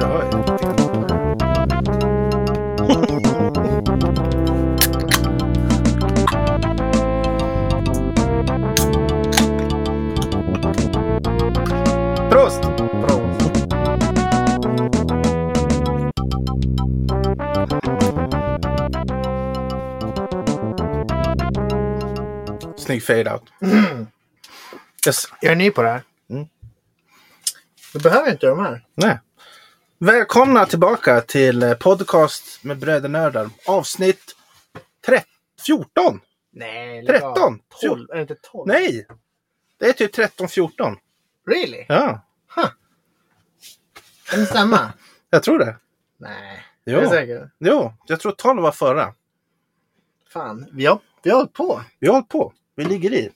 Jag hör ju lite grann. Prost! Snygg fade-out. Yes. Jag är ny på det här. Mm. Du behöver inte de här. Nej. Välkomna tillbaka till eh, podcast med brödernördar. Avsnitt 13, 14. Nej, 13. 12. Är det inte 12? Nej! Det är typ 13, 14. Really? Ja, Kan det stämma? jag tror det. Nej. Jo. Är du säker? Jo, jag tror 12 var förra. Fan, vi har, vi har hållit på. Vi har hållit på. Vi ligger i.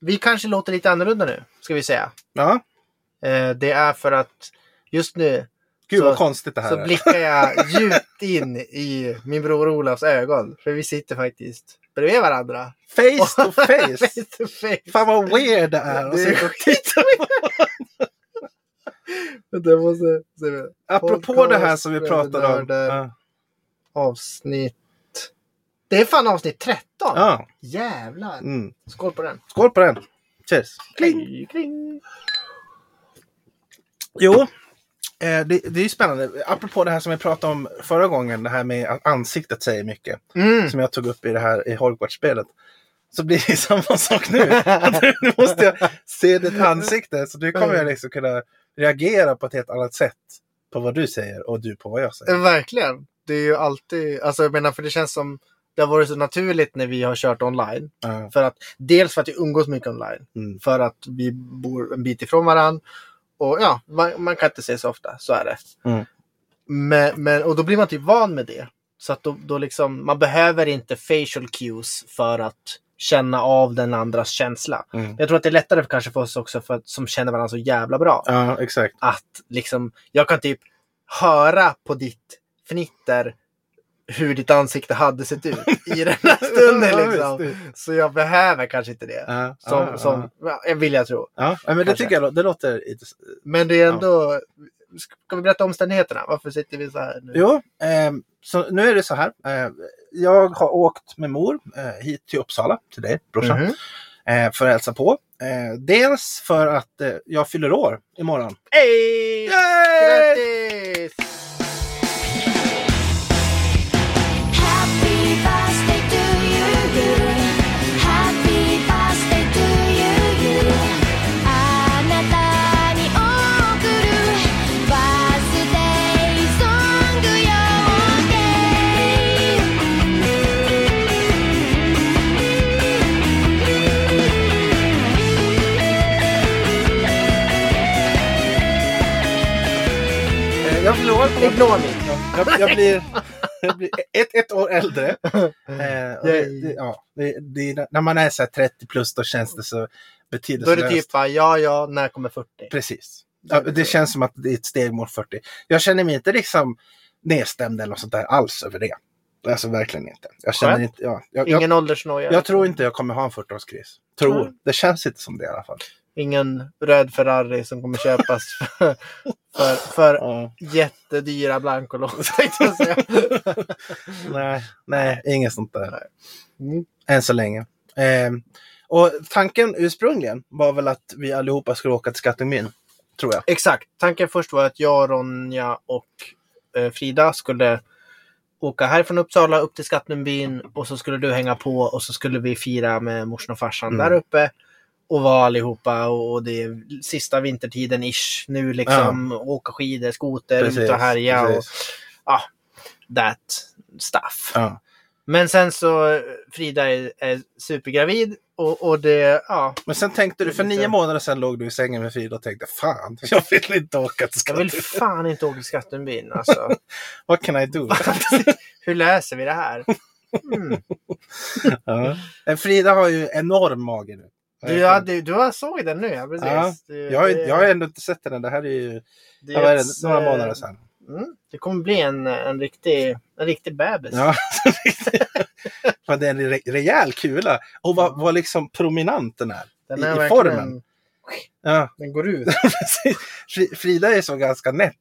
Vi kanske låter lite annorlunda nu, ska vi säga. Ja, Eh, det är för att just nu gud Så- vad konstigt det här så är. blickar jag djupt in i min bror Olafs ögon. För vi sitter faktiskt bredvid varandra. Face to face. face to face. Fan vad weird det är. att Det sitta och titta på. Vänta, jag måste. Apropå det här som vi pratade om. Ja. Avsnitt... Det är fan avsnitt 13! Ja. Jävlar! Mm. Skål på den. Skål på den. Cheers. Kling, kling. Jo, eh, det, det är ju spännande. Apropå det här som vi pratade om förra gången, det här med att ansiktet säger mycket. Mm. Som jag tog upp i det här i Hogwarts-spelet. Så blir det samma sak nu. Nu måste jag se ditt ansikte. Så nu kommer jag liksom kunna reagera på ett helt annat sätt. På vad du säger och du på vad jag säger. Verkligen. Det är ju alltid, alltså jag menar för det känns som det har varit så naturligt när vi har kört online. Ja. För att, dels för att vi umgås mycket online. Mm. För att vi bor en bit ifrån varandra. Och ja, man, man kan inte se så ofta, så är det. Mm. Men, men, och då blir man typ van med det. Så att då, då liksom, man behöver inte facial cues för att känna av den andras känsla. Mm. Jag tror att det är lättare kanske för oss också för att, som känner varandra så jävla bra. ja, exakt. Att liksom, jag kan typ höra på ditt fnitter hur ditt ansikte hade sett ut i den här stunden. Liksom. Så jag behöver kanske inte det. Ja, Som, ja, som, ja, vill jag tro. ja. men det Kanske. tycker jag det låter. Men det är ändå... Ska vi berätta omständigheterna? Varför sitter vi så här nu? Jo, ehm, så nu är det så här. Eh, jag har åkt med mor eh, hit till Uppsala, till dig, brorsan. Mhm. eh, för att hälsa på. Eh, dels för att eh, jag fyller år imorgon. Hej! Grattis! Ignore me. Jag, jag, blir, jag blir ett, ett år äldre. Eh, det, ja, det, det, när man är så här 30 plus då känns det så Då är betydelselöst. det typ bara, ja, ja, när kommer 40? Precis. Ja, det känns som att det är ett steg mot 40. Jag känner mig inte liksom nedstämd eller något sånt där alls över det. Alltså verkligen inte. Jag känner Skönt. inte, ja, jag, jag, Ingen åldersnoja? jag tror inte jag kommer ha en 40-årskris. Tror. Mm. Det känns inte som det i alla fall. Ingen röd Ferrari som kommer köpas för, för, för Ja. jättedyra säga. Nej, nej, inget sånt där. Mm. Än så länge. Eh, och tanken ursprungligen var väl att vi allihopa skulle åka till Skattungbyn. Tror jag. Exakt. Tanken först var att jag, Ronja och eh, Frida skulle åka härifrån Uppsala upp till Skattungbyn och så skulle du hänga på och så skulle vi fira med morsan och farsan Mm. där uppe. Och vara allihopa och det är sista vintertiden ish nu liksom. Åka skidor, skoter, ut och härja och precis. ja, that stuff. Ja. Men sen så Frida är, är supergravid och, och det, ja. Men sen tänkte du, för nio månader sedan låg du i sängen med Frida och tänkte fan, jag vill inte åka till Jag vill fan inte åka till Skattungbyn alltså. What can I do? Hur läser vi det här? Mm. ja. Frida har ju enorm mage nu. Du, ja, du, du har såg den nu, ja precis. Ja, Du, Jag har, det- jag har ändå inte sett den. Det här är ju det är ett, några eh, månader sedan. Mm, det kommer bli en, en, riktig, en riktig bebis. Ja. Fan, det är en re- rejäl kula. Och vad, vad liksom prominent den är. Den i- är i verkligen formen. Ja, Den går ut. Frida är så ganska nätt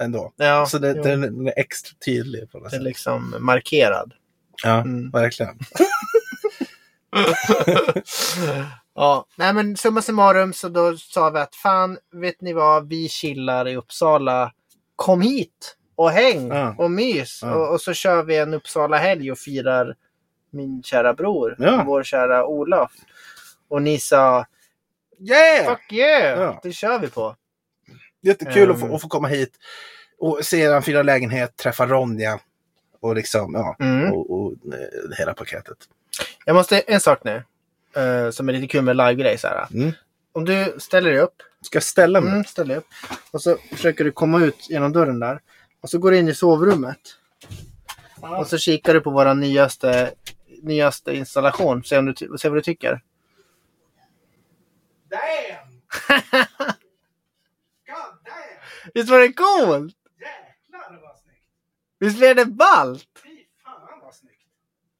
ändå. Ja, så det, den, den är extra tydlig på något Den är liksom markerad. Ja, Mm. verkligen. Ja, nej men summa summarum så då sa vi att fan, vet ni vad, vi chillar i Uppsala. Kom hit och häng Ja. och mys. Ja. Och, och så kör vi en Uppsala-helg och firar min kära bror, Ja. vår kära Olof. Och ni sa, Yeah! fuck yeah, Ja. det kör vi på. Jättekul att, Ehm. få, att få komma hit och se er fina lägenhet, träffa Ronja och liksom, ja, Mm. och, och eh, hela paketet. Jag måste, en sak nu, eh, som är lite kul med live-grej. Mm. Om du ställer dig upp Ska jag ställa mig? Mm, ställ dig upp. Och så försöker du komma ut genom dörren där. Och så går du in i sovrummet. Och så kikar du på vår nyaste, nyaste installation. Se, om du, se vad du tycker. Damn! God damn! Visst var det coolt? Jäklar vad snyggt! Visst blev det ballt? Fy fan vad snyggt!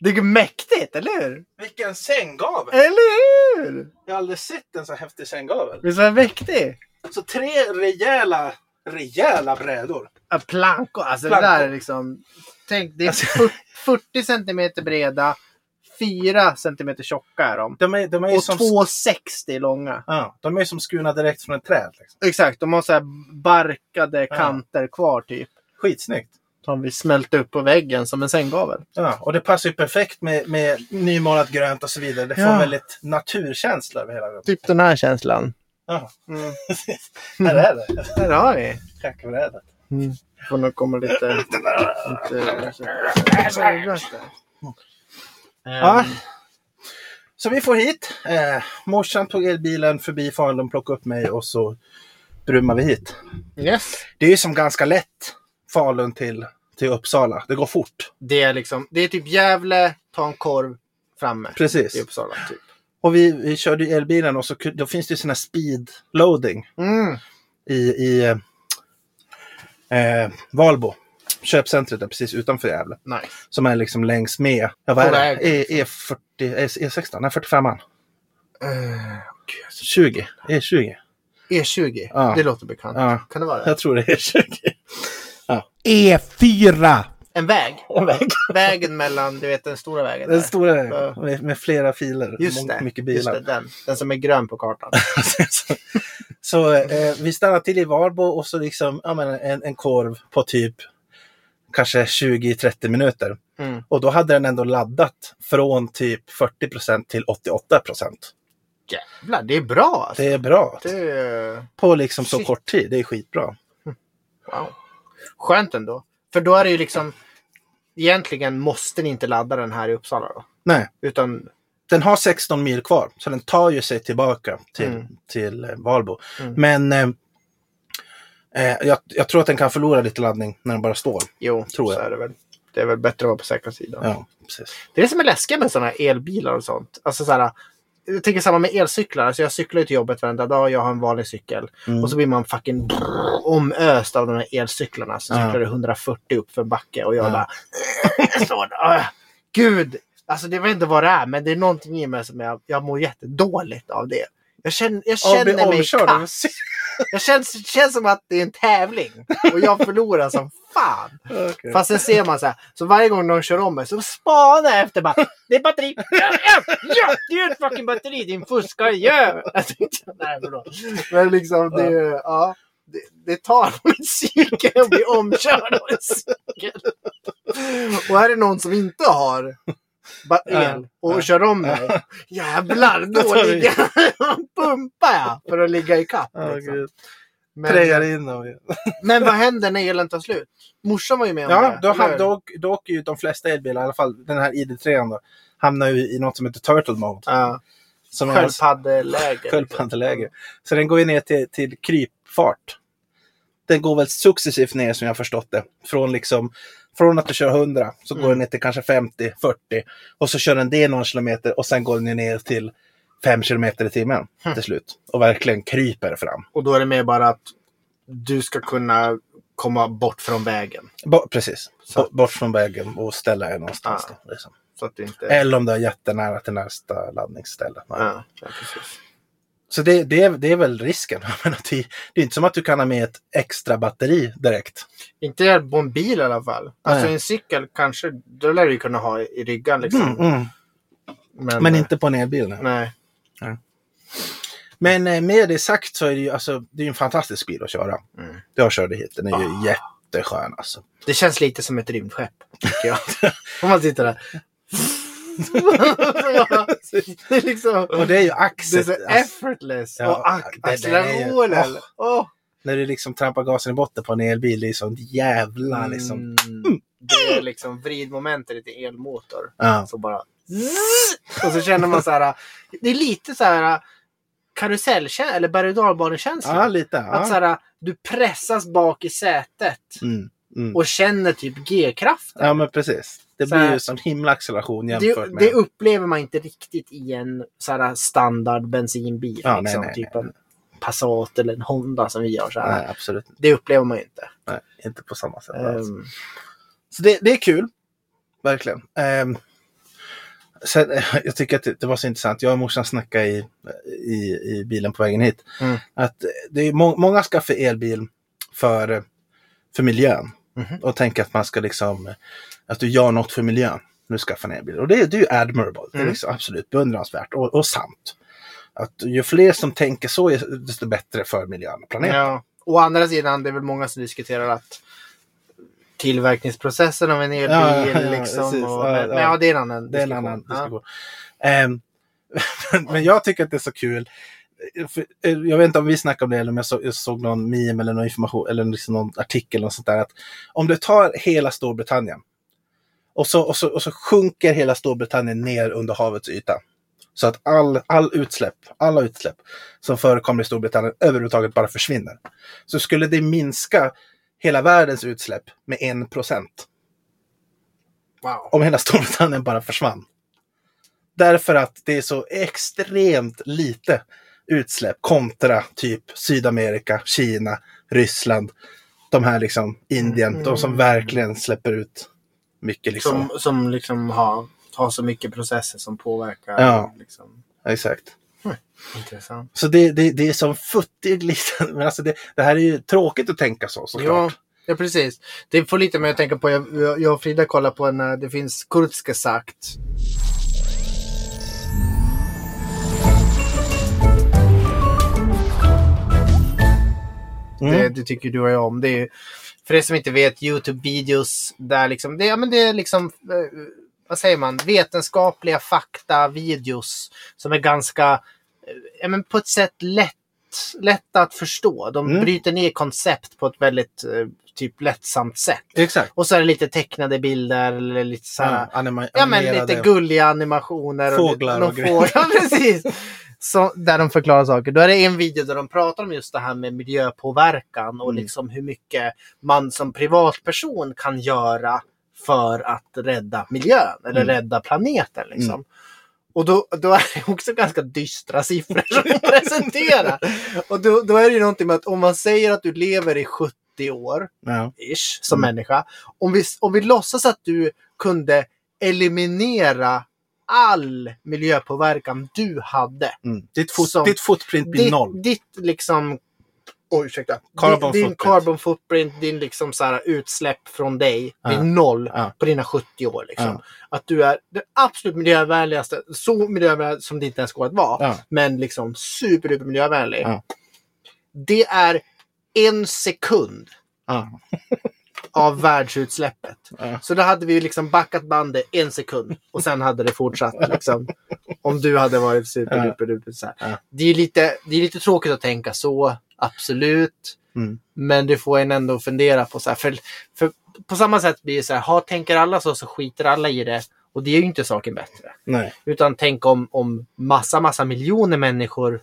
Det är mäktigt, eller hur? Vilken sänggavel! Eller hur? Jag har aldrig sett en så häftig sänggavel. Visst var det mäktigt? Så tre rejäla, rejäla brädor. Ja, plankor. Alltså det Plankor. där är liksom... Tänk, det är Alltså- 40 40 centimeter breda. 4 centimeter tjocka är de. De är, de är Och som, 2,60 långa. ja, de är som skurna direkt från ett träd. Liksom. Exakt, de har så barkade Ja. kanter kvar typ. Skitsnyggt. Som vi smälte upp på väggen som en sänggavel. Ja, och det passar ju perfekt med, med nymålat grönt och så vidare. Det får Ja. väldigt naturkänsla över hela rummet. Typ den här känslan. Ja, Mm. här är det. Där har vi. Schackbrädet. Mm. Får nog komma lite... lite Ja. Så vi får hit. Eh, morsan tog elbilen förbi Falun, plockade upp mig och så brummar vi hit. yes. Det är ju som ganska lätt Falun till, till Uppsala. Det går fort. Det är liksom... Det är typ Gävle, ta en korv, framme. Precis. I Uppsala, typ. Och vi, vi körde ju elbilen och så, då finns det ju sån här speed loading Mm. i, i eh, Valbo. Köpcentret är precis utanför Gävle. Nice. Som är liksom längs med, ja vad är det? E, E40, E, E16, nej 45 an Uh, 20, E20. E20. Ja. Det låter bekant. Ja. Kan det vara det? Jag tror det är E20. E4. En väg. En väg. Vägen mellan, du vet den stora vägen. Den där. stora Ja. med, med flera filer. Just det. Mycket Just bilar. det, den. Den som är grön på kartan. så så eh, vi stannar till i Valbo och så liksom ja, men en, en korv på typ kanske 20-30 minuter. Mm. Och då hade den ändå laddat från typ 40% till 88% Jävlar, det är bra alltså. Det är bra. Det är... På liksom så Shit. kort tid. Det är skitbra. Wow. Skönt ändå. För då är det ju liksom... Egentligen måste ni inte ladda den här i Uppsala då. Nej, Utan... den har 16 mil kvar. Så den tar ju sig tillbaka till, Mm. till eh, Valbo. Mm. Men eh, eh, jag, jag tror att den kan förlora lite laddning när den bara står. Jo, Tror så jag. är det väl. Det är väl bättre att vara på säkra sidan. Ja, precis. Det är det som är läskigt med sådana elbilar och sånt. Alltså så här, jag tänker samma med elcyklar. Alltså jag cyklar till jobbet varenda dag. Jag har en vanlig cykel. Mm. Och så blir man fucking brrr, omöst av de här elcyklarna. Så Ja. cyklar du 140 upp för en backe och jag Ja. bara... så, äh, Gud! Alltså det vet inte vad det är, men det är någonting i mig som jag, jag mår jättedåligt av det. Jag känner, jag Ja, känner mig kass. Jag känns, känns som att det är en tävling. Och jag förlorar som fan. Okej. Fast sen ser man så här. Så varje gång de kör om mig så spanar jag efter bara. Det är batteri. Ja, ja, ja, det är ett fucking batteri din fuskarjävel. Jag tänkte, Nej, förlåt. Men liksom det, ja. Det, det tar på mitt psyke att bli omkörd av en cykel. Och är det någon som inte har el och Ja. kör om mig. Jävlar, då ligger pumpar jag för att ligga ikapp. Liksom. Men, Prejar in dem. men vad händer när elen tar slut? Morsan var ju med om Ja, det. då, ham- då, då åker ju de flesta elbilar, i alla fall den här ID3 då, hamnar ju i något som heter Turtle Mode. Ja. Sköldpaddeläge. sköldpaddeläge. Så den går ju ner till, till krypfart. Den går väl successivt ner som jag förstått det. Från, liksom, från att du kör 100 så går Mm. den ner till kanske 50, 40. Och så kör den det någon kilometer och sen går den ner till 5 kilometer i timmen Hm. till slut. Och verkligen kryper fram. Och då är det mer bara att du ska kunna komma bort från vägen. Bo- precis. Så- Bo- Bort från vägen och ställa er någonstans. Ah. Då, liksom. Så att du inte... Eller om du är jättenära till nästa laddningsställe. Ja, ja, precis. Så det, det, är, det är väl risken. Det, är inte som att du kan ha med ett extra batteri direkt. Inte på en bil i alla fall. Alltså Nej. en cykel kanske, då lär du kunna ha i ryggen liksom. Mm, mm. Men, Men inte på en elbil. Nej. Nej. Men eh, med det sagt så är det ju alltså, det är en fantastisk bil att köra. Mm. Jag körde hit, den är ju Ah. jätteskön alltså. Det känns lite som ett rymdskepp. Om man sitter där. Det är liksom... Och det är ju Det är axel. så alltså, effortless. Ja, och ac- accelerationen. Åh. när du liksom trampar gasen i botten på en elbil, det är sånt jävla liksom. Mm. Det är liksom vridmomentet i elmotor. Ja. Så bara... Och så känner man så här... Det är lite så här karusellkänsla, eller berg och dalbanekänsla. ja, lite. Att så Ja. här, du pressas bak i sätet Mm, mm. och känner typ G-kraften. ja, men precis. Det blir här- ju sån himla acceleration jämfört Det, med... det upplever man inte riktigt i en så här standard bensinbil. Ja, nej, liksom, nej, typ nej. en Passat eller en Honda som vi har. Så här. Nej, absolut Det upplever man ju inte. nej, inte på samma sätt. alls. Ehm, Så det, det är kul. Verkligen. Ehm, sen, jag tycker att det, det var så intressant. Jag och morsan snackade i, i, i bilen på vägen hit. Mm. Att det är må, många skaffar elbil för, för miljön. Mhm. Och tänker att man ska liksom, att du gör något för miljön. Nu skaffar en elbil. Och det, det är ju admirable. Det är Mm. liksom absolut beundransvärt och, och sant. Att ju fler som tänker så, desto bättre för miljön och planeten. ja. Å andra sidan, det är väl många som diskuterar att tillverkningsprocessen av en elbil Ja, ja, liksom. precis. och, Ja, men, ja. ja, det är en annan är en diskussion. annan Ja. diskussion. Ehm, men jag tycker att det är så kul. För, eh, jag vet inte om vi snackade om det eller om jag, så, jag såg någon meme eller någon information eller liksom någon artikel och sånt där. Att om du tar hela Storbritannien och så, och, så, och så sjunker hela Storbritannien ner under havets yta. Så att all, all utsläpp, alla utsläpp som förekommer i Storbritannien överhuvudtaget bara försvinner. Så skulle det minska hela världens utsläpp med en procent Wow. om hela Storbritannien bara försvann. Därför att det är så extremt lite utsläpp kontra typ Sydamerika, Kina, Ryssland, de här liksom Indien, de som Mm. verkligen släpper ut mycket liksom. Som, som liksom har, har så mycket processer som påverkar. Ja. Liksom. Exakt. Intressant. Så det, det, det är som futtig liten, men alltså det, det här är ju tråkigt att tänka så Ja, såklart. ja, precis. Det får lite mig att tänka på, jag, jag och Frida kollar på eh, det finns Kurzke sagt. Mm. Det, det tycker du och jag om. Det är, för er som inte vet, YouTube-videos där liksom, det, ja, men det är liksom, eh, vad säger man, vetenskapliga fakta-videos som är ganska, eh, ja men på ett sätt lätt, lätta att förstå. De Mm. bryter ner koncept på ett väldigt eh, typ lättsamt sätt. Exakt. Och så är det lite tecknade bilder eller lite så här, Ja, Ja men lite gulliga animationer. Fåglar och, och lite, grejer. fåglar, precis. Så, där de förklarar saker. Då är det en video där de pratar om just det här med miljöpåverkan och Mm. liksom hur mycket man som privatperson kan göra för att rädda miljön eller Mm. rädda planeten. Liksom. Och då, då är det också ganska dystra siffror som presenterar. Och då, då är det ju någonting med att om man säger att du lever i 70 år, Ja. ish, som Mm. människa. Om vi, om vi låtsas att du kunde eliminera all miljöpåverkan du hade. Mm. Ditt, fot, Som- ditt footprint blir Ditt, noll. ditt liksom... Oj, ursäkta. Carbon din, din carbon footprint, din liksom så här utsläpp från dig blir Ja. noll Ja. på dina 70 år. Liksom. Ja. Att du är den absolut miljövänligaste, så miljövänlig som det inte ens går att vara, men liksom superduper miljövänlig. Det är en sekund av världsutsläppet. Så då hade vi liksom backat bandet en sekund och sen hade det fortsatt. Liksom, om du hade varit superduper duper så här. Det, är lite, det är lite tråkigt att tänka så, absolut. Mm. Men det får en ändå fundera på. Så här, för, för på samma sätt blir det så här, ha, tänker alla så så skiter alla i det. Och det är ju inte saken bättre. Nej. Utan tänk om, om massa, massa miljoner människor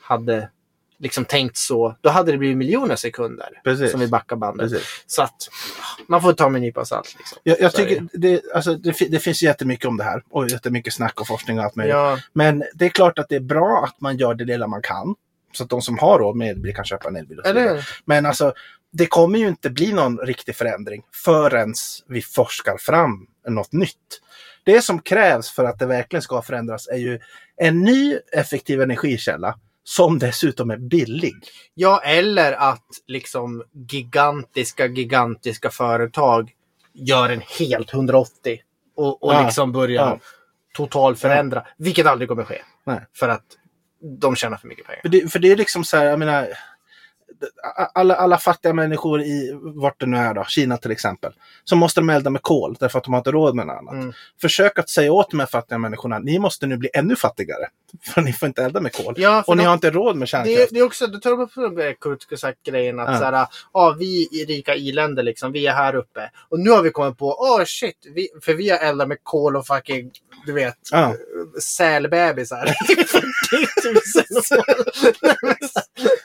hade liksom tänkt så. Då hade det blivit miljoner sekunder Precis. som vi backar bandet. Precis. Så att man får ta med en nypa salt. Liksom. Jag, jag tycker det, alltså, det, det finns jättemycket om det här och jättemycket snack och forskning och allt möjligt. Ja, Men det är klart att det är bra att man gör det lilla man kan. Så att de som har råd med elbil kan köpa en elbil. Och så vidare. Men alltså, det kommer ju inte bli någon riktig förändring förrän vi forskar fram något nytt. Det som krävs för att det verkligen ska förändras är ju en ny effektiv energikälla som dessutom är billig. Ja, eller att liksom gigantiska, gigantiska företag gör en helt 180 och, och Ja, liksom börjar ja. totalförändra. Vilket aldrig kommer ske. Nej. För att de tjänar för mycket pengar. För det, för det är liksom så här, jag menar, alla, alla fattiga människor i vart det nu är då, Kina till exempel, så måste de elda med kol därför att de har inte råd med något annat. Mm. Försök att säga åt de här fattiga människorna, ni måste nu bli ännu fattigare. För ni får inte elda med kol. Ja, Och ni de- har inte råd med Det, kärnkraft. det är också, du tar upp den där Kurtskosak-grejen att Ja. så här, ja, vi i rika i-länder liksom, vi är här uppe. Och nu har vi kommit på, åh shit, vi, för vi har eldat med kol och fucking, du vet, Ja. sälbebisar i 40 000 år.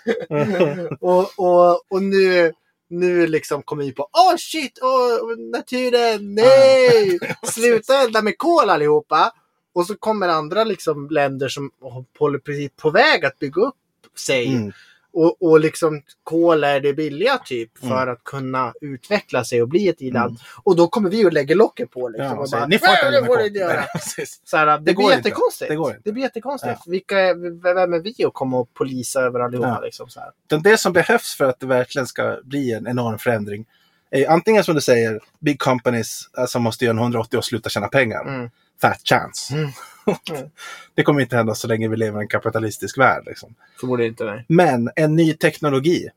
och, och, och nu, nu liksom kommer vi på, åh shit, åh, naturen, nej! Sluta elda med kol allihopa! Och så kommer andra liksom länder som håller precis på väg att bygga upp sig. Mm. Och, och liksom kol är det billiga typ för Mm. att kunna utveckla sig och bli ett i-land. Mm. Och då kommer vi och lägger locket på liksom. Ja, och bara, ni får inte "Nej, elda det ni inte göra." Nej, precis. Så här, det, Det går blir inte. jättekonstigt. Det går inte. blir jättekonstigt. Vilka är, vem är vi att komma och polisa över allihopa? Ja. Liksom, så här. Det som behövs för att det verkligen ska bli en enorm förändring är antingen som du säger, big companies alltså måste göra en 180 och sluta tjäna pengar. Mm. Fat chance. Mm. Det kommer inte hända så länge vi lever i en kapitalistisk värld. Liksom. Förmodligen inte. Nej. Men en ny teknologi,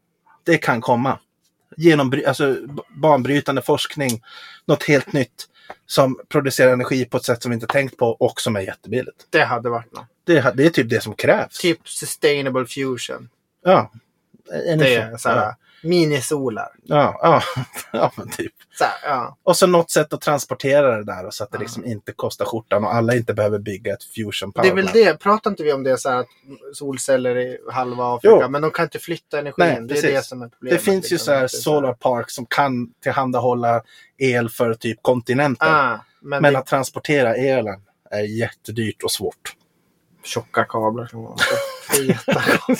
det kan komma. Genom alltså, banbrytande forskning, något helt nytt som producerar energi på ett sätt som vi inte tänkt på och som är jättebilligt. Det hade varit något. Det, det är typ det som krävs. Typ sustainable fusion. Ja. Det Energi. är så här, minisolar. Ja, ja, ja, men typ. Så här, ja. Och så något sätt att transportera det där och så att det liksom inte kostar skjortan och alla inte behöver bygga ett fusion Det är väl det. Pratar inte vi om det så här att solceller i halva Afrika, Jo. men de kan inte flytta energin. Nej, det är precis. det som är problemet. Det finns ju liksom. så här är solar parks som kan tillhandahålla el för typ kontinenter. Ah, men Men det är att transportera elen är jättedyrt och svårt. tjocka kablar feta.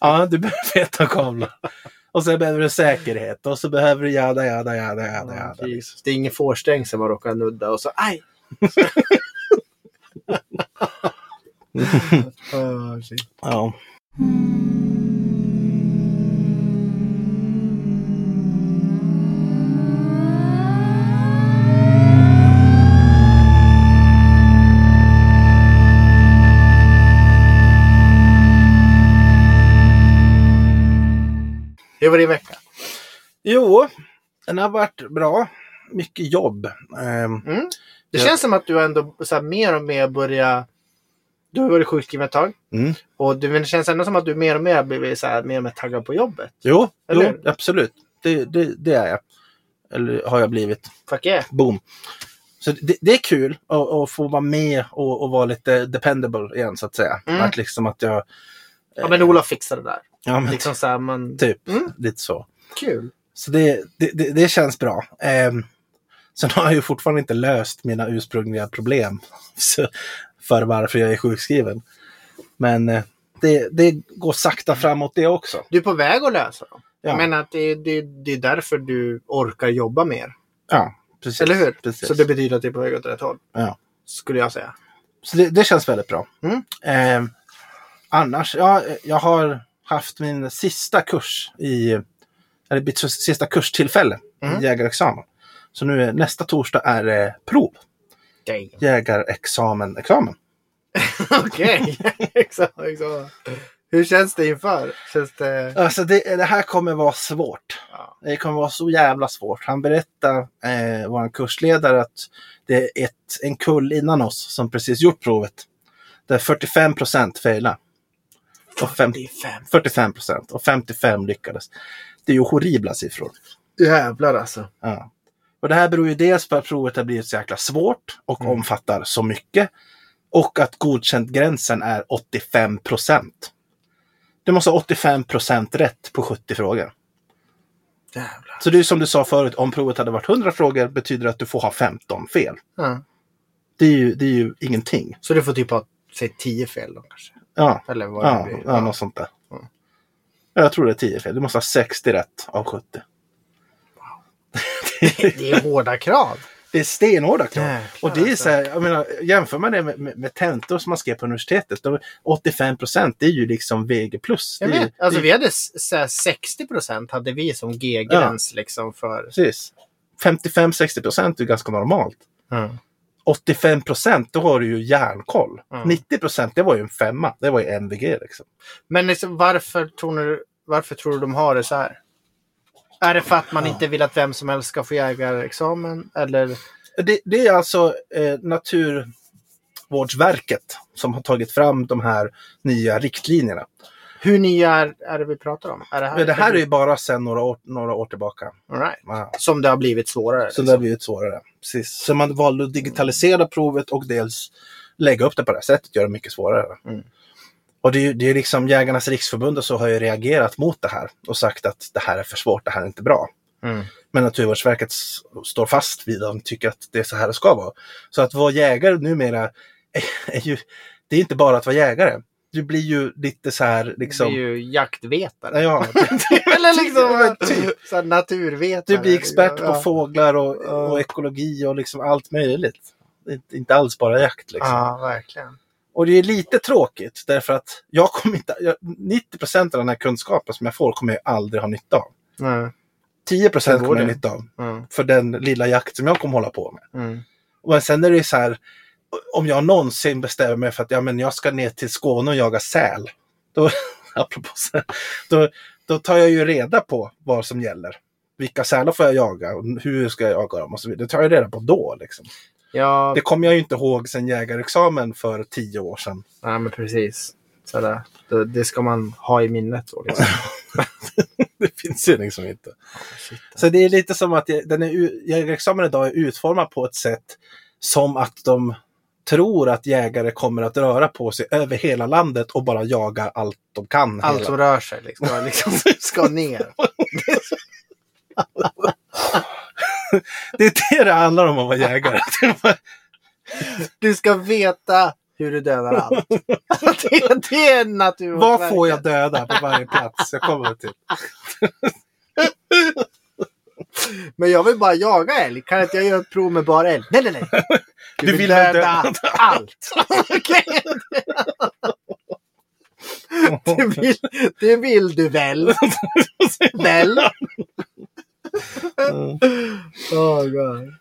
Ja, du behöver veta kablar. Och sen behöver du säkerhet och så behöver du jada, jada, jada, jada, Ja, jada. precis. Det är ingen fårstängsel man råkar nudda och så aj! Shit. Ja. Hur var din vecka? Jo, den har varit bra. Mycket jobb. Ehm, Mm. Det känns som att du ändå så här, mer och mer börjar... Du har varit sjukskriven ett tag. Mm. Och det, det känns ändå som att du mer och mer blivit så här, mer och mer taggad på jobbet. Jo, jo absolut. Det, det, det är jag. Eller har jag blivit. Fuck yeah. Boom. Så det, det är kul att, att få vara med och, och vara lite dependable igen så att säga. Mm. Att liksom att jag... Ja, men Olof fixar det där. Ja, men Liksom så här, man... typ Mm. lite så. Kul. Så det, det, det, det känns bra. Ehm, sen har jag ju fortfarande inte löst mina ursprungliga problem så, för varför jag är sjukskriven. Men eh, det, det går sakta framåt det också. Du är på väg att lösa dem. Ja. Jag menar att det, det, det är därför du orkar jobba mer. Ja, precis. Eller hur? Precis. Så det betyder att det är på väg åt rätt håll. Ja. Skulle jag säga. Så det, det känns väldigt bra. Mm. Ehm, annars, ja, jag har haft min sista kurs i, eller mitt sista kurstillfälle Mm. i jägarexamen. Så nu är, nästa torsdag är det prov. Damn. Jägarexamen, examen. Okej. exakt, exakt. Hur känns det inför? Känns det... Alltså det, det här kommer vara svårt. Ja. Det kommer vara så jävla svårt. Han berättade, eh, vår kursledare, att det är ett, en kull innan oss som precis gjort provet. Där 45 procent failade. Och fem, 45. 45 procent och 55 lyckades. Det är ju horribla siffror. Jävlar alltså. Ja. Och det här beror ju dels på att provet har blivit så jäkla svårt och Mm. omfattar så mycket. Och att godkänt-gränsen är 85 procent. Du måste ha 85 procent rätt på 70 frågor. Jävlar. Så det är som du sa förut, om provet hade varit 100 frågor betyder det att du får ha 15 fel. Ja. Det är ju, det är ju ingenting. Så du får typ ha, säg 10 fel då kanske? Ja, Eller vad det ja, blir. ja något sånt där. Ja. Ja, Jag tror det är 10 fel. Du måste ha 60 rätt av 70. Det är hårda krav. det är stenhårda krav. Jäklar, Och det är alltså. så här, jag menar, jämför man det med, med, med tentor som man skrev på universitetet. Då, 85 procent, det är ju liksom VG+. plus. Jag vet. Alltså det vi hade så här 60 procent hade vi som G-gräns liksom för... Precis. 55-60 procent är ganska normalt. Mm. 85 procent, då har du ju järnkoll. Mm. 90 procent, det var ju en femma. Det var ju NVG liksom. Men liksom, varför, tror ni, varför tror du de har det så här? Är det för att man inte vill att vem som helst ska få jägarexamen? Eller? Det, det är alltså eh, Naturvårdsverket som har tagit fram de här nya riktlinjerna. Hur nya är, är det vi pratar om? Är det här, det här är ju bara sedan några år, några år tillbaka. All right. Ja. Som det har blivit svårare. Så det har blivit svårare. Precis. Så man valde att digitalisera provet och dels lägga upp det på det här sättet, göra det mycket svårare. Mm. Och det är det är liksom Jägarnas riksförbund och så har ju reagerat mot det här och sagt att det här är för svårt, det här är inte bra. Mm. Men Naturvårdsverket står fast vid de tycker att det är så här det ska vara. Så att vara jägare numera är ju, det är inte bara att vara jägare. Du blir ju lite så här liksom... Det är ju jaktvetare. Ja, Eller liksom Men typ. så här naturvetare. Du blir expert Ja. på fåglar och, och ekologi och liksom allt möjligt. Inte- alls bara jakt liksom. Ja, verkligen. Och det är lite tråkigt därför att jag kommer inte, jag, 90 procent av den här kunskapen som jag får kommer jag aldrig ha nytta av. Mm. 10 procent kommer jag ha nytta av. Mm. För den lilla jakt som jag kommer hålla på med. Mm. Och sen är det så här, om jag någonsin bestämmer mig för att ja, men jag ska ner till Skåne och jaga säl. Då, apropå då, då tar jag ju reda på vad som gäller. Vilka sälar får jag jaga och hur ska jag jaga dem och så vidare. Det tar jag reda på då. Liksom. Ja, Det kommer jag ju inte ihåg sen jägarexamen för tio år sedan. nej, men precis. Så där, det, det ska man ha i minnet. Så, liksom. det finns ju liksom inte. Shit. Så det är lite som att det- den är, jägarexamen idag är utformad på ett sätt som att de tror att jägare kommer att röra på sig över hela landet och bara jaga allt de kan. Allt hela. som rör sig liksom, ska, liksom, ska ner. Det är det det handlar om att vara jägare. Du ska veta hur du dödar allt. det, det är naturvårdsverket. Vad får jag döda på varje plats jag kommer till? Men jag vill bara jaga älg. Kan inte jag göra ett prov med bara älg? Nej, nej, nej. Du, Du vill, vill döda, döda allt. Det, vill, det vill du väl? Väl? Oh, God.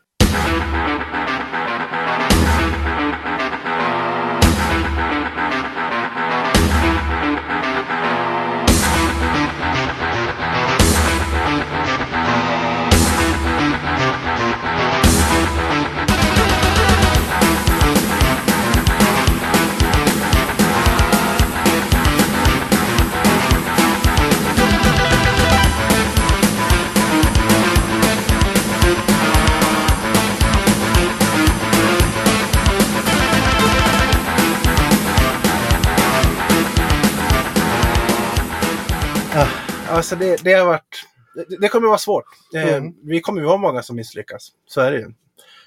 Alltså det, det har varit... Det, det kommer vara svårt. Eh, Mm. Vi kommer ju vara många som misslyckas. Så är det ju.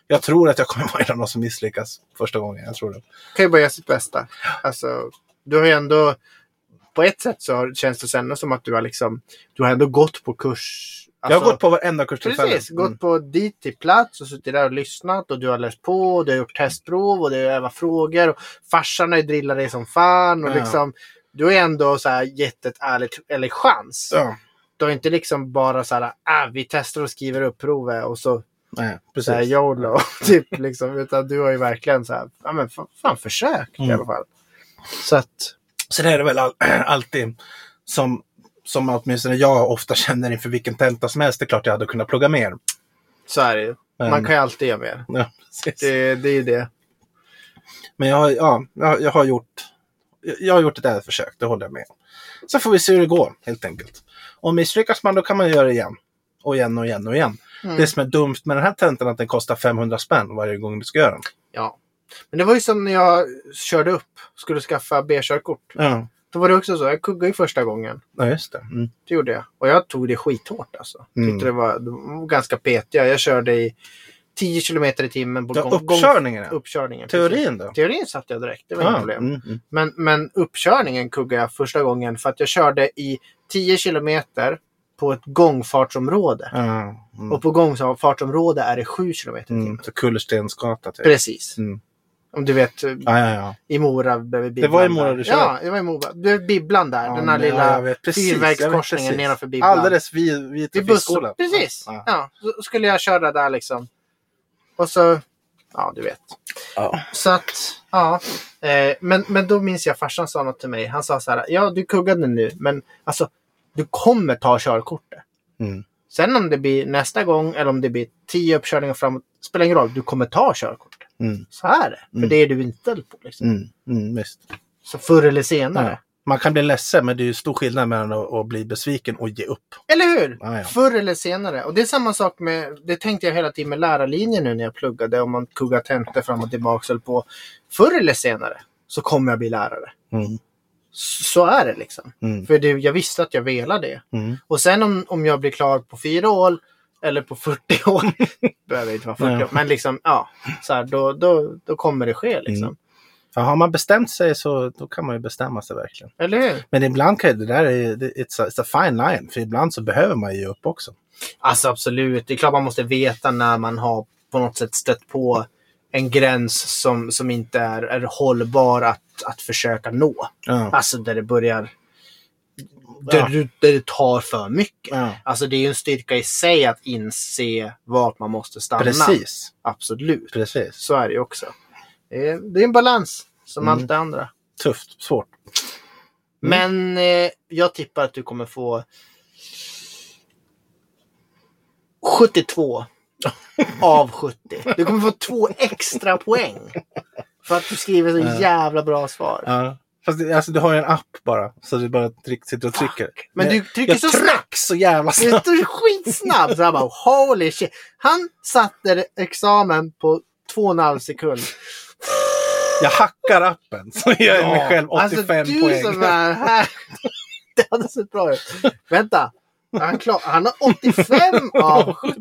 Jag tror att jag kommer vara en av de som misslyckas första gången. Jag tror det. kan ju bara göra sitt bästa. Alltså, du har ju ändå... På ett sätt så känns det ändå som att du har liksom... Du har ändå gått på kurs. jag har Alltså, gått på varenda kurstillfälle. Precis, Mm. gått på dit till plats och suttit där och lyssnat och du har läst på och du har gjort testprov och du har övat frågor. Och farsan har ju drillat dig som fan och Ja. liksom du har ändå så här gett ett ärligt, ärlig chans. Ja, Du har inte liksom bara så här, ah, vi testar och skriver upp provet och så, nej, så här precis. YOLO. typ, liksom, utan du har ju verkligen så här, ja men fan, fan försökt i Mm. alla fall. Så att, Så det är det väl all, alltid som, som åtminstone jag ofta känner inför vilken tenta som helst. Det är klart jag hade kunnat plugga mer. så är det ju. Man Men- kan ju alltid göra mer. Ja, precis. Det, det är ju det. Men jag, ja, jag, jag har gjort jag har gjort ett ärligt försök, det håller jag med om. Så får vi se hur det går, helt enkelt. Om misslyckas man, då kan man göra det igen. Och igen och igen och igen. Mm. Det som är dumt med den här tentan är att den kostar 500 spänn varje gång du ska göra den. Ja. Men det var ju som när jag körde upp, skulle skaffa B-körkort. Ja, Då var det också så, jag kuggade ju första gången. ja just det. Mm. Det gjorde jag. Och jag tog det skithårt alltså. Mm. Tyckte det var, de var ganska petiga. Jag körde i 10 kilometer i timmen på Ja, uppkörningen, ja. uppkörningen. Teorin då? Teorin satte jag direkt, det var inga Ja, problem. mm, mm. Men, men uppkörningen kuggade jag första gången för att jag körde i 10 kilometer på ett gångfartsområde. Ja. Mm. Och på gångfartsområde är det 7 kilometer i timmen. Mm. Så Kullerstensgata typ. Precis. Mm. Om du vet, Ja, ja, ja. i Mora bredvid Bibblan. Det var i Mora du körde? Ja, det var i Mora. Det är Bibblan där. Den här lilla fyrvägskorsningen nedanför Bibblan. Alldeles vid, vid trafikskolan. Precis. Ja. Ja. Så skulle jag köra där liksom. Och så, ja du vet. Ja. Så att, ja. Eh, men, men då minns jag farsan sa något till mig. Han sa så här, ja du kuggade nu, men alltså du kommer ta körkortet. Mm. Sen om det blir nästa gång eller om det blir tio uppkörningar framåt, spelar ingen roll. Du kommer ta körkortet. Mm. Så är det. För Mm. det är du inställd på. Liksom. Mm. Mm. Så förr eller senare. Man kan bli ledsen men det är ju stor skillnad mellan att, bli besviken och ge upp. Eller hur? Ja, ja. Förr eller senare. Och det är samma sak med, det tänkte jag hela tiden med lärarlinjen nu när jag pluggade. Om man kuggar tentor fram och tillbaka. eller på. Förr eller senare så kommer jag bli lärare. Mm. Så är det liksom. Mm. För det, jag visste att jag velade det. Mm. Och sen om, om jag blir klar på fyra år eller på 40 år. behöver inte vara 40 Nej. år. Men liksom, ja. Så här, då, då, då kommer det ske liksom. Ja, har man bestämt sig så då kan man ju bestämma sig verkligen. Eller hur? Men ibland kan det där är, det- it's a, it's a fine line. För ibland så behöver man ge upp också. Alltså absolut. Det är klart man måste veta när man har på något sätt stött på en gräns som, som inte är, är hållbar att, att försöka nå. Ja. Alltså där det börjar... Där, Ja. du, där det tar för mycket. Ja. Alltså det är ju en styrka i sig att inse vart man måste stanna. Precis. Absolut. Precis. Så är det ju också. Det är, en balans som Mm. allt det andra. Tufft. Svårt. Men eh, jag tippar att du kommer få 72 av 70. Du kommer få två extra poäng. För att du skriver så Ja. jävla bra svar. Ja. Fast det, alltså, du har ju en app bara. Så du bara tryck, sitter och trycker. Men du trycker jag så tryck snabbt. så jävla Du snabbt. är skitsnabb. Så jag bara holy shit. Han satte examen på två och en halv sekund. Jag hackar appen. Så jag mig själv 85 alltså, du poäng. som är här. Det hade sett bra ut. Vänta. Han, klar, han har 85 av 70.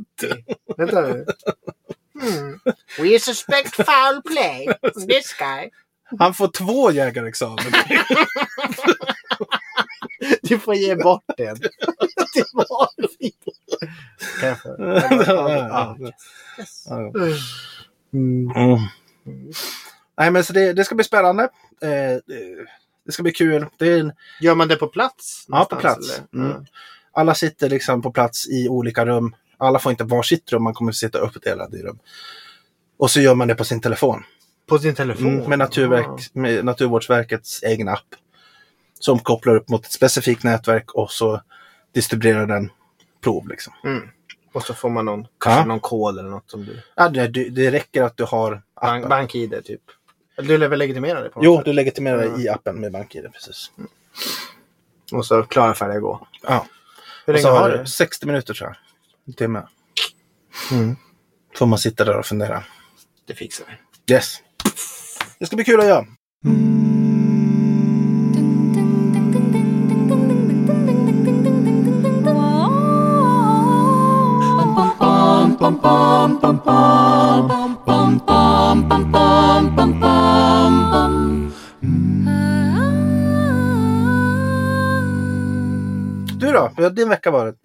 Vänta nu. Hmm. We suspect foul play. This guy. Han får två jägarexamen. Du får ge bort den. Det var fint. Kanske. Ja. Yes. Ja. Mm. Mm. Nej men så det, det ska bli spännande. Eh, det, ska bli kul. Det är en, Gör man det på plats? ja, på plats. Mm. Alla sitter liksom på plats i olika rum. Alla får inte varsitt rum, man kommer sitta uppdelade i rum. Och så gör man det på sin telefon. På sin telefon? Mm, med, Naturverk, med Naturvårdsverkets egen app. Som kopplar upp mot ett specifikt nätverk och så distribuerar den prov. Liksom. Mm. Och så får man någon, Ja. någon kod eller något som du... Ja, det, det räcker att du har Bank, appen. BankID typ. Du lär väl legitimera det på Jo, sätt? du legitimerar Ja. i appen med BankID. Precis. Och så klara färdiga gå. Ja. Hur länge så har du? du 60 minuter tror jag. En timme. Mm. Får man sitta där och fundera. Det fixar vi. Yes. Det ska bli kul att göra. Du då? Hur har din vecka varit?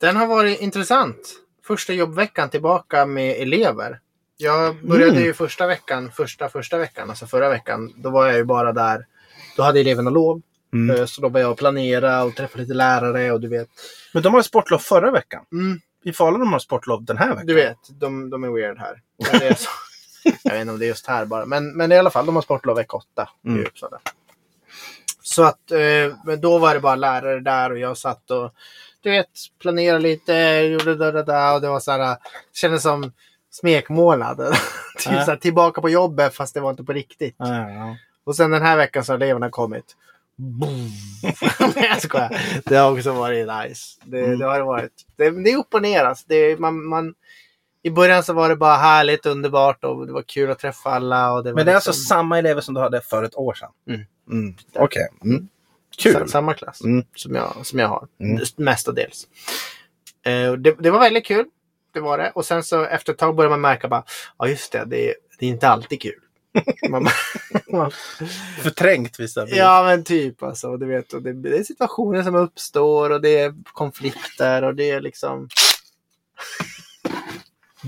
Den har varit intressant. Första jobbveckan tillbaka med elever. Jag började Mm. ju första veckan, första första veckan, alltså förra veckan. Då var jag ju bara där. Då hade eleverna lov. Mm. Eh, Så då var jag och planera och träffa lite lärare och du vet. Men de har sportlov förra veckan. Mm, I Falun de har sportlov den här veckan. du vet, de, de är weird här. Jag vet inte om det är just här bara. Men, men i alla fall, de har sportlov vecka 8 Mm. i Uppsala. Så att, eh, men då var det bara lärare där och jag satt och du vet, planerade lite, gjorde det där, där och det var så här, kändes som smekmånad. typ Ja. så här, tillbaka på jobbet fast det var inte på riktigt. Ja, ja. Och sen den här veckan så har eleverna kommit. Boom. Nej jag skojar. Det har också varit nice. Det, Mm. det har varit. Det, det är upp och ner alltså. Det, man, man, I början så var det bara härligt, underbart och det var kul att träffa alla. Och det var Men det är liksom, alltså samma elever som du hade för ett år sedan? Mm. Mm. Okej. Mm. Kul. sa- samma klass Mm. som, jag, som jag har. Mm. Mestadels. Eh, det, det var väldigt kul. Det var det. Och sen så efter ett tag började man märka bara, ja just det, det, är- det är inte alltid kul. Man, man, Förträngt vissa bitar. ja men typ alltså. Du vet, och det, det är situationer som uppstår och det är konflikter och det är liksom...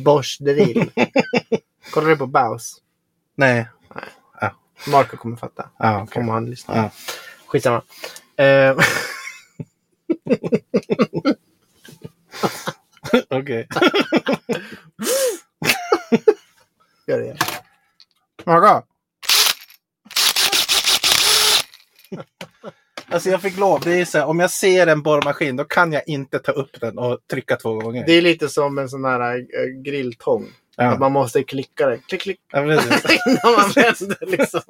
Bosch drill. Kollar du på Baus? Nej. Marco kommer fatta. Ja, okej. Om han lyssnar. Ja. Skitsamma. Eh, Okej. gör det igen. Marco! Alltså jag fick lov. Det är så här, om jag ser en borrmaskin då kan jag inte ta upp den och trycka två gånger. Det är lite som en sån här äh, grilltång. Att ja. man måste klicka den. Klick, klick. Ja. Innan man vänder liksom.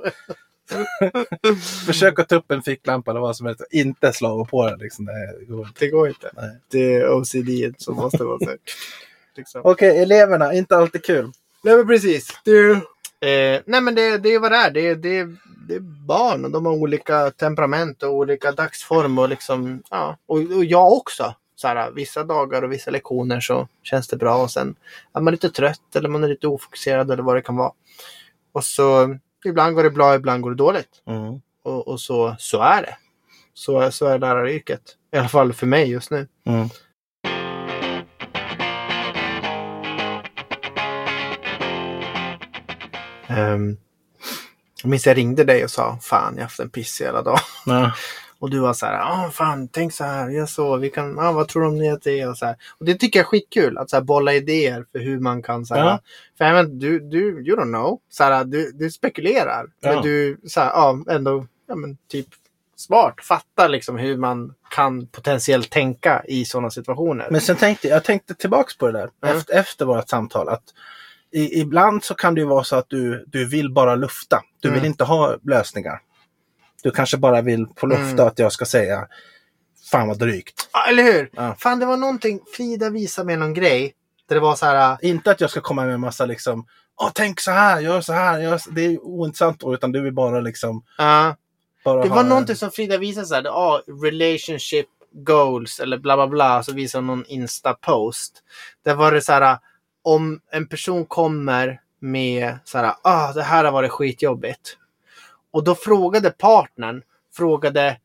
Försök att ta upp en ficklampa eller vad som helst. Inte slå på den. Liksom. Det går inte. Det går inte. Nej. Det är OCD som måste vara så. Liksom. Okej, eleverna. Inte alltid kul. Nej men precis. Du, eh, nej men det, det är vad det är. Det, det, det är barn och de har olika temperament och olika dagsform. Och, liksom, ja. och, och jag också. Så här, vissa dagar och vissa lektioner så känns det bra och sen är man lite trött eller man är lite ofokuserad eller vad det kan vara. Och så ibland går det bra, ibland går det dåligt. Mm. Och, och så, så är det. Så, så är läraryrket. I alla fall för mig just nu. Mm. Um, jag minns jag ringde dig och sa fan jag har haft en piss hela dagen. Ja. Och du var så här, ja fan tänk så här, jag så, vi kan, ja, vad tror du om det är? Och, så här. och det tycker jag är skitkul, att så här, bolla idéer för hur man kan så här, Ja. För även du, du, you don't know, så här, du, du spekulerar. Ja. Men du, så här, ja, ändå, ja men typ smart, fattar liksom hur man kan potentiellt tänka i sådana situationer. Men sen tänkte jag tänkte tillbaks på det där Mm. efter, efter vårt samtal. Att i, ibland så kan det ju vara så att du, du vill bara lufta. Du vill Mm. inte ha lösningar. Du kanske bara vill få lufta Mm. att jag ska säga Fan vad drygt. Ja, eller hur? Ja. Fan, det var någonting, Frida visade mig någon grej. Där det var så här, äh, Inte att jag ska komma med en massa liksom Åh, tänk så här, gör så här. Gör så. Det är ointressant då, utan du vill bara liksom ja. bara det ha var en- någonting som Frida visade så här, ja, relationship goals eller bla bla bla. Så visade hon någon Insta-post. Där var det så här, äh, om en person kommer med så här, ah, det här har varit skitjobbigt. Och då frågade partnern, frågade,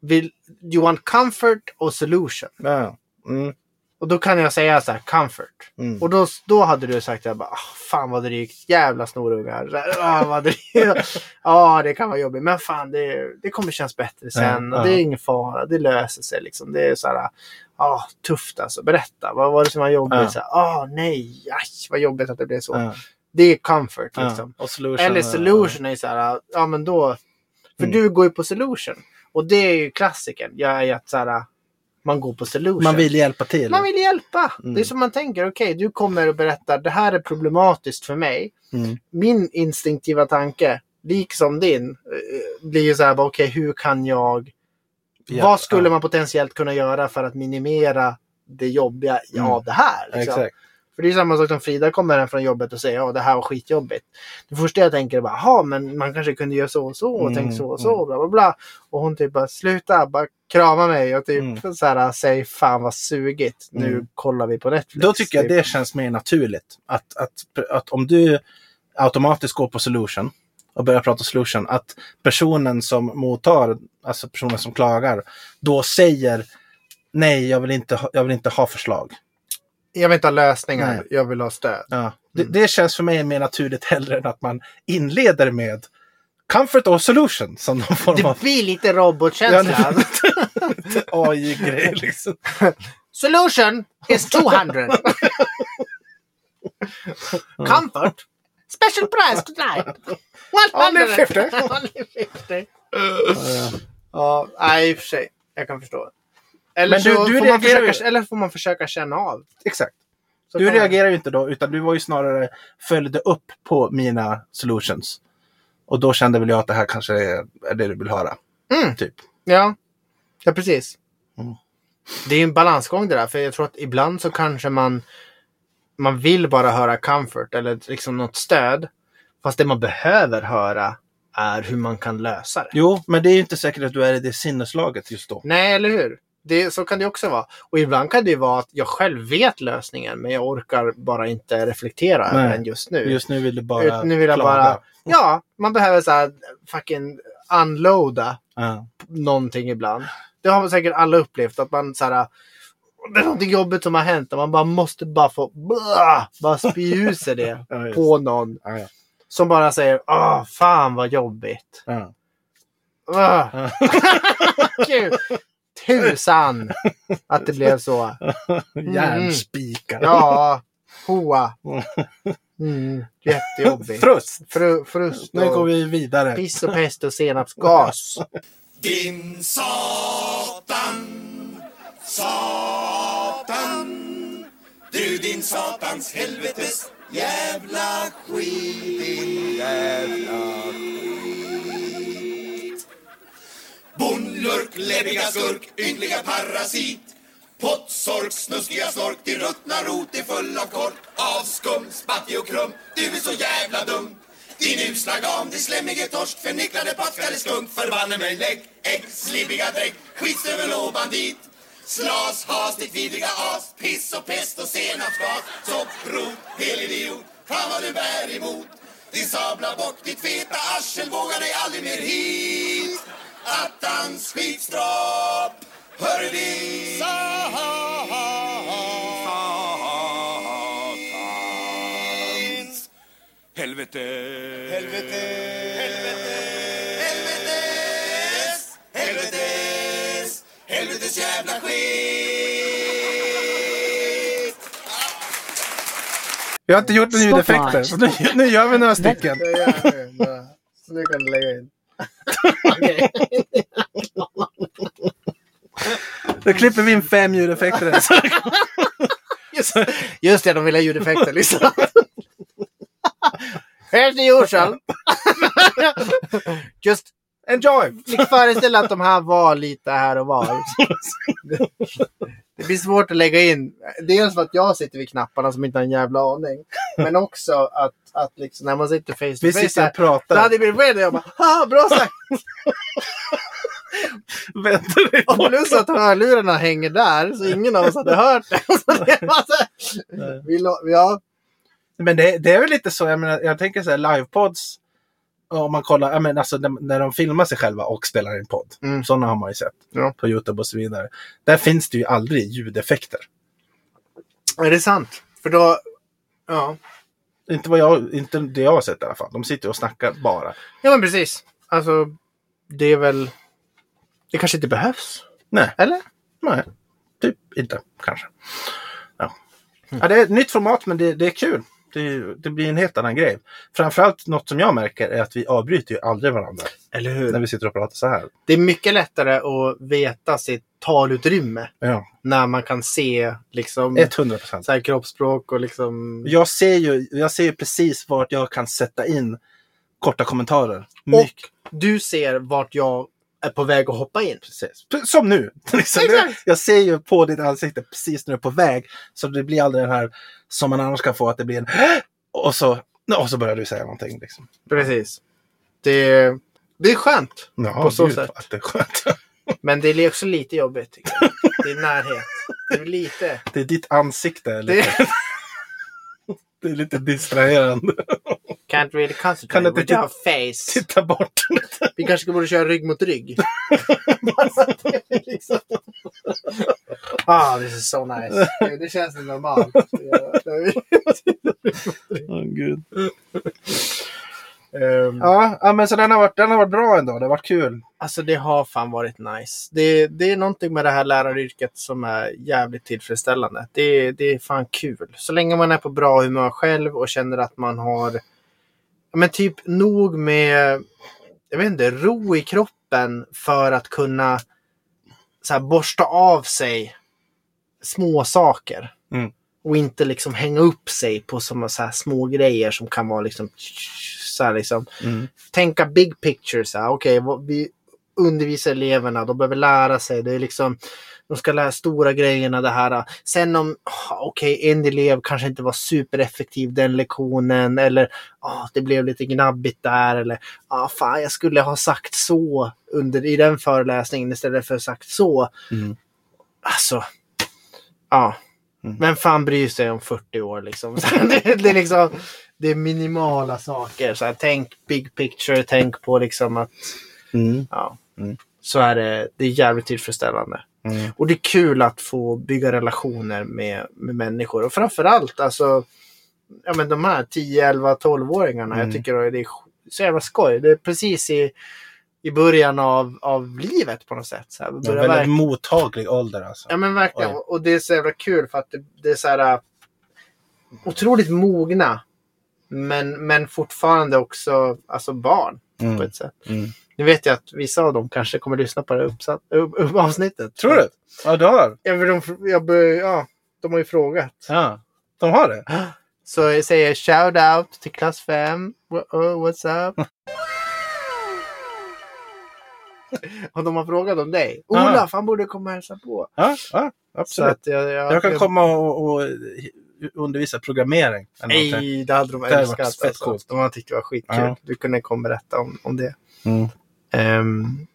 vill you want comfort or solution? Ja. Mm, Och då kan jag säga så här, comfort. mm. Och då, då hade du sagt jag bara, "Ah, fan vad drygt, jävla snorungar. Ah, vad drygt. Ja, det kan vara jobbigt, men fan det, det kommer kännas bättre sen. Ja, och det är ja. ingen fara, det löser sig liksom. Det är så här, ah, tufft alltså. Berätta, vad var det som var jobbigt? Ja. Så ah, nej, aj, vad jobbigt att det blev så. Ja, Det är comfort ja. liksom. Och solution, Eller solution är så här, ja men då, för Mm. du går ju på solution. Och det är ju klassiken, jag är att så här, man går på solution. Man vill hjälpa till. Man vill hjälpa. Mm. Det är som man tänker, okej, du kommer och berättar, det här är problematiskt för mig. Mm. Min instinktiva tanke, liksom din, eh, blir ju så här, okej, hur kan jag, Ja, vad skulle ja. man potentiellt kunna göra för att minimera det jobbiga i- Mm. av det här? Liksom. Exakt. För det är samma sak som Frida kommer hem från jobbet och säger, ja, det här var skitjobbigt. Det första jag tänker är bara, men man kanske kunde göra så och så och Mm, tänk så och så, bla bla bla. Och hon typ bara, sluta, bara krama mig och typ Mm. så här, säg fan vad sugigt, nu Mm. kollar vi på Netflix. Då tycker jag Typ. det känns mer naturligt. Att, att, att om du automatiskt går på solution och börjar prata solution, att personen som mottar, alltså personen som klagar, då säger nej, jag vill inte ha, jag vill inte ha förslag. Jag vill inte ha lösningar, Nej. jag vill ha stöd. Ja. Det, Mm. det känns för mig mer naturligt hellre än att man inleder med comfort och solution som någon form Det av blir lite robotkänsla. AI-grej. Liksom. Solution is 200. Comfort. Special price tonight. 100. Only 50. Only 50. Ja, nej, i och för sig. Jag kan förstå. Eller, Men du- så du får man reagerar ju- försöka, eller får man försöka känna av. Exakt. Så Du reagerar ju inte då, utan du var ju snarare följde upp på mina solutions. Och då kände väl jag att det här kanske är, är det du vill höra. Mm. Typ. Ja, ja precis. Mm. Det är en balansgång det där. För jag tror att ibland så kanske man, man vill bara höra comfort eller liksom något stöd. Fast det man behöver höra är hur man kan lösa det. Jo, men det är ju inte säkert att du är i det sinneslaget just då. Nej, eller hur? Det, så kan det också vara. Och ibland kan det vara att jag själv vet lösningen men jag orkar bara inte reflektera över den just nu. Just nu vill du bara Ut- nu vill jag klaga. bara... Ja, man behöver så här fucking unloada Ja. någonting ibland. Det har man säkert alla upplevt att man så här... Det är någonting jobbigt som har hänt och man bara måste bara få bara spy ut sig det Ja, på någon ja. Som bara säger Åh, fan vad jobbigt. Ja. Ah, Ja. Gud. Tusan att det blev så. Järnspikar. Ja, hoa. Mm, jättejobbigt. Frust. Fru, frust Nu går vi vidare. piss och pest och senapsgas. Din Satan, Satan Du din Satans helvetes jävla skit. Din jävla skit. Bondlurk, läbbiga skurk, ynkliga parasit. Pottsork, snuskiga snork, din ruttna rot är full av kork. Av skum, spattig och krum, du är så jävla dum. Din usla gam, din slemmige torsk, förnicklade pattskalle skunk Förbanne mig lägg, ägg, slibbiga drägg, skitstövel och bandit Slas, has, ditt vidriga as, piss och pest och senapsgas. Sopprot, helidiot, fan vad du bär emot. Din sabla bock, ditt feta arsel, vågar dig aldrig mer hit. Attans skitstropp, hör vi Satans Helvete. Helvete Helvetes jävla skit Vi har inte gjort några ljudeffekter. Så nu, nu gör vi några stycken. Så nu kan du lägga in. Då klipper vi in fem ljudeffekter. Just, just det, de vill ha ljudeffekter. Lyssna. Here's the usual. Just Enjoy! Ni föreställa att de här var lite här och var. Det, blir svårt att lägga in. Dels för att jag sitter vid knapparna som inte har en jävla aning. Men också att, att liksom, när man sitter face to Vi face. sitter och så hade pratar. det blivit weird jag bara Haha, bra sagt! Väntar vi Och plus att hörlurarna hänger där så ingen av oss hade hört det. Så det var så vi, ja, Men det, det är väl lite så, jag, menar, jag tänker så här livepods. Om man kollar, jag menar, alltså, när, de filmar sig själva och spelar in podd. Mm. Sådana har man ju sett Ja. på Youtube och så vidare. Där finns det ju aldrig ljudeffekter. är det sant? För då, ja. Inte, vad jag, inte det jag har sett i alla fall. De sitter och snackar bara. Ja men precis. Alltså, det är väl, det kanske inte behövs. Nej, Eller? nej. Typ inte, kanske. Ja. Ja, det är ett nytt format, men det, det är kul. Det, det blir en helt annan grej. Framförallt något som jag märker är att vi avbryter ju aldrig varandra Eller när hur? vi sitter och pratar så här. Det är mycket lättare att veta sitt talutrymme Ja, när man kan se liksom 100 procent. så här kroppsspråk och liksom... Jag ser ju jag ser ju precis vart jag kan sätta in korta kommentarer. Och Mycket, du ser vart jag är på väg att hoppa in. precis. Som nu. Liksom, Exakt. jag ser ju på ditt ansikte precis när du är på väg. Så det blir aldrig den här som man annars kan få att det blir en och så, och så börjar du säga någonting. Liksom. Precis. Det, det är skönt. Ja, På så gud, sätt. Att det är skönt. Men det är också lite jobbigt. Det är närhet. Det är lite... Det är ditt ansikte. Det, Lite, det är lite distraherande. can't really concentrate Kan with your face. Titta bort. Vi kanske borde köra rygg mot rygg. liksom. Ah, this is so nice. Det känns normalt. Åh, gud. Ehm, Ja, men så den har, varit, den har varit bra ändå. Det har varit kul. Alltså det har fan varit nice. Det, det är någonting med det här läraryrket som är jävligt tillfredsställande. Det, det är fan kul. Så länge man är på bra humör själv och känner att man har men typ nog med jag vet inte, ro i kroppen för att kunna så här, borsta av sig små saker. Mm. Och inte liksom hänga upp sig på såna så här små grejer som kan vara liksom så här liksom Mm. tänka big picture. så här, vad- vi undervisar eleverna, de behöver lära sig. Det är liksom, de ska lära stora grejerna det här. Sen om, ah, okej, en elev kanske inte var supereffektiv den lektionen eller ah, det blev lite gnabbigt där eller ah, fan, jag skulle ha sagt så under, i den föreläsningen istället för sagt så. Mm. alltså. Ja. Mm. Vem fan bryr sig om 40 år liksom? Det, det är liksom. Det är minimala saker. Så här, tänk big picture. Tänk på liksom att. Mm. Ja. Mm. Så är det. Det är jävligt tillfredsställande. Mm. Och det är kul att få bygga relationer med, med människor. Och framförallt alltså. Ja men de här 10, 11, 12-åringarna. Mm. Jag tycker det är så jävla skoj. Det är precis i, i början av, av livet på något sätt. Så här, en väldigt verk- mottaglig ålder alltså. Ja men verkligen. Oj. Och det är så jävla kul för att det, det är så här otroligt mogna. Men, men fortfarande också alltså barn på Mm. ett sätt. Mm. Nu vet jag att vissa av dem kanske kommer lyssna på det här uppsatt, upp, upp, avsnittet. Tror du? Ja, du har? Ja, de, jag ja, de har ju frågat. Ja. De har det? Så jag säger shout out till klass 5. Wha- oh, What's up? Och de har frågat om dig. Olaf, han borde komma och hälsa på. Ja, ja absolut. jag, jag, Jag kan komma och, och undervisa programmering. Nej, det hade de Det hade älskat. fett Alltså. De hade tyckt det var skitkul. Ja. Du kunde komma och berätta om, om det. Mm. Um,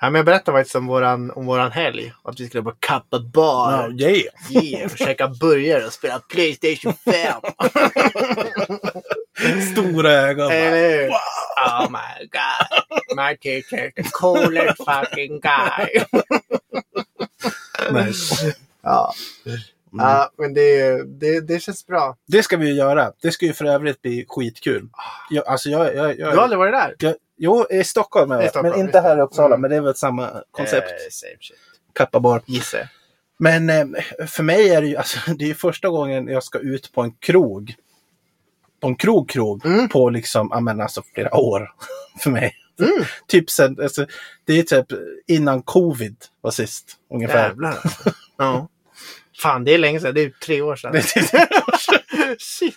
ja, men jag berättade faktiskt om våran, om våran helg. Att vi skulle på Kappa Bar. Ja, yeah. Yeah, och käka burgare och spela Playstation 5. Stora ögon. Eller hur? Oh my god. My teacher the coolest fucking guy. Nice. ja. ja, men det, det, det känns bra. Det ska vi ju göra. Det ska ju för övrigt bli skitkul. Jag, alltså jag, jag, jag, Du har aldrig varit där? jag, jo, i Stockholm, I Stockholm, men inte här i Uppsala. Mm. Men det är väl samma koncept. Eh, same shit. Kappa bar. Gissar jag. Men eh, för mig är det ju alltså, det är första gången jag ska ut på en krog. På en krog, krog. Mm. På liksom, ja men alltså flera år. för mig. Mm. typ sen, alltså, det är typ innan covid var sist. Ungefär. Jävlar alltså. Ja. Fan, det är länge sedan. Det är tre år sedan. Det är typ- Shit.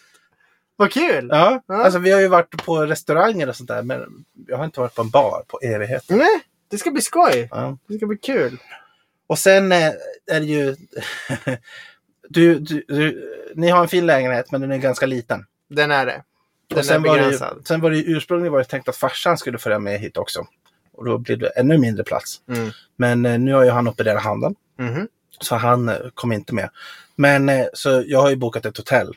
Vad kul! ja, Ja. alltså vi har ju varit på restauranger och sånt där. Men jag har inte varit på en bar på evigheter. Nej, det ska bli skoj. Ja. Det ska bli kul. Och sen eh, är det ju... du, du, du, ni har en fin lägenhet men den är ganska liten. Den är det. Den och sen är var, det ju, begränsad. sen var det ju ursprungligen var det tänkt att farsan skulle följa med hit också. Och då blir det ännu mindre plats. Mm. Men eh, nu har ju han opererat handen. Mhm. Så han eh, kom inte med. Men så jag har ju bokat ett hotell.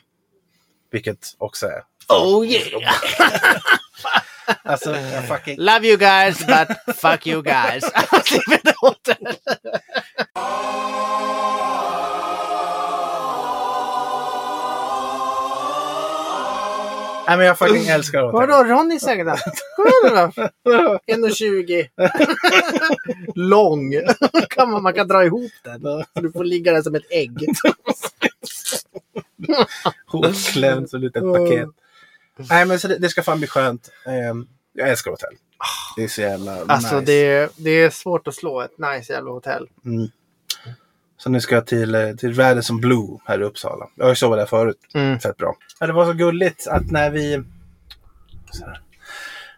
Vilket också är... Oh yeah! Alltså, fucking... Love you guys, but fuck you guys. Nej men jag fucking älskar hotell. Vadå, Ronny nu då. 1,20. Lång. kan man, man kan dra ihop den. Så du får ligga där som ett ägg. Hotklämd som ett litet paket. Nej men så det, det ska fan bli skönt. Ehm, jag älskar hotell. Det är så jävla Alltså nice. det, det är svårt att slå ett nice jävla hotell. Mm. Så nu ska jag till, eh, till Radisson Blue här i Uppsala. Jag har ju sovit där förut. Mm. Fett bra. Ja, det var så gulligt att när vi...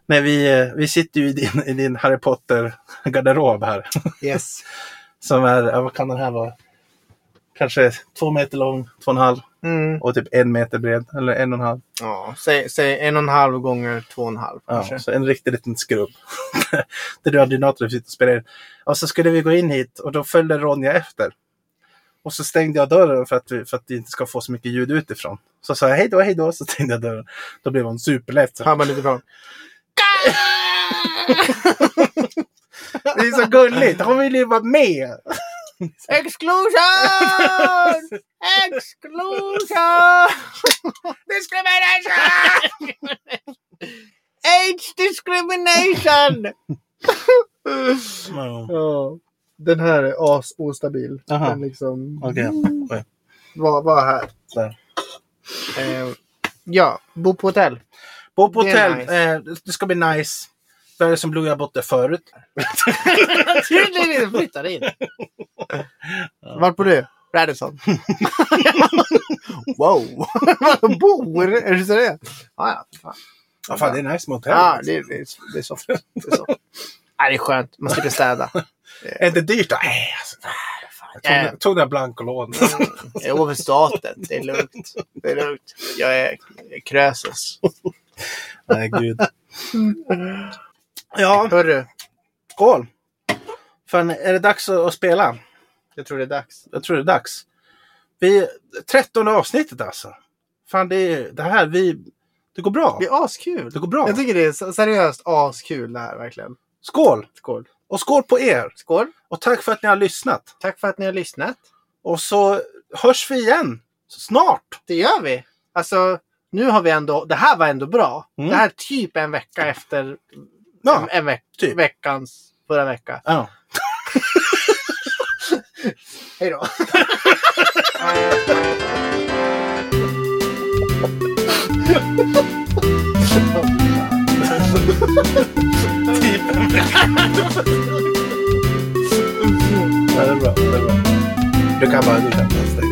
När vi, eh, vi sitter ju i din, i din Harry Potter-garderob här. Yes. Som är, vad kan den här vara? Kanske två meter lång, två och en halv. Mm. Och typ en meter bred. Eller en och en halv. Ja, säg, säg en och en halv gånger två och en halv Ja, kanske. så en riktig liten skrubb. Där du hade din dator och spelade. Och så skulle vi gå in hit och då följde Ronja efter. Och så stängde jag dörren för att, vi, för att vi inte ska få så mycket ljud utifrån. Så sa jag hej då, hej då, så stängde jag dörren. Då blev hon superlätt. Hör man lite från. Det är så gulligt, hon vill ju vara med. Exclusion! Exclusion! Discrimination! Age discrimination! Ja. ja, den här är as ostabil. Aha. Den liksom Okej. Oj, var, var här. där. Eh, ja, bo på hotell. Bo på hotell, nice. eh, det ska bli nice. Där som Blue, jag har bott där förut. Tydligen flyttar in. Vart bor du? Radisson. wow! Bor? Är du seriös? Ah, ja, fan. Ja, fan, det är nice med hotell. Ja, det, det, är- det är så. Det är, så. Nej, det är skönt. Man slipper städa. Är det dyrt? Nej, alltså. Jag tog, Eh. tog några blankolån. Jag jobbar för staten. Det är lugnt. Det är lugnt. Jag är Krösus. Nej, gud. Ja, Hörru. skål! Fan, är det dags att, spela? Jag tror det är dags. Jag tror det är dags. Vi, 13 avsnittet alltså. Fan, det, är- det här, vi... Det går bra. Det är askul. Det går bra. Jag tycker det är seriöst askul det här verkligen. Skål! Skål. Och skål på er! Skål. Och tack för att ni har lyssnat. Tack för att ni har lyssnat. Och så hörs vi igen snart. Det gör vi. Alltså, nu har vi ändå... Det här var ändå bra. Mm. Det här är typ en vecka efter Ja, en, en veck, typ. veckans förra vecka. ja. Hej då. Typ en vecka. ja, det är bra. Det är bra. Du kan bara... Du kan bara.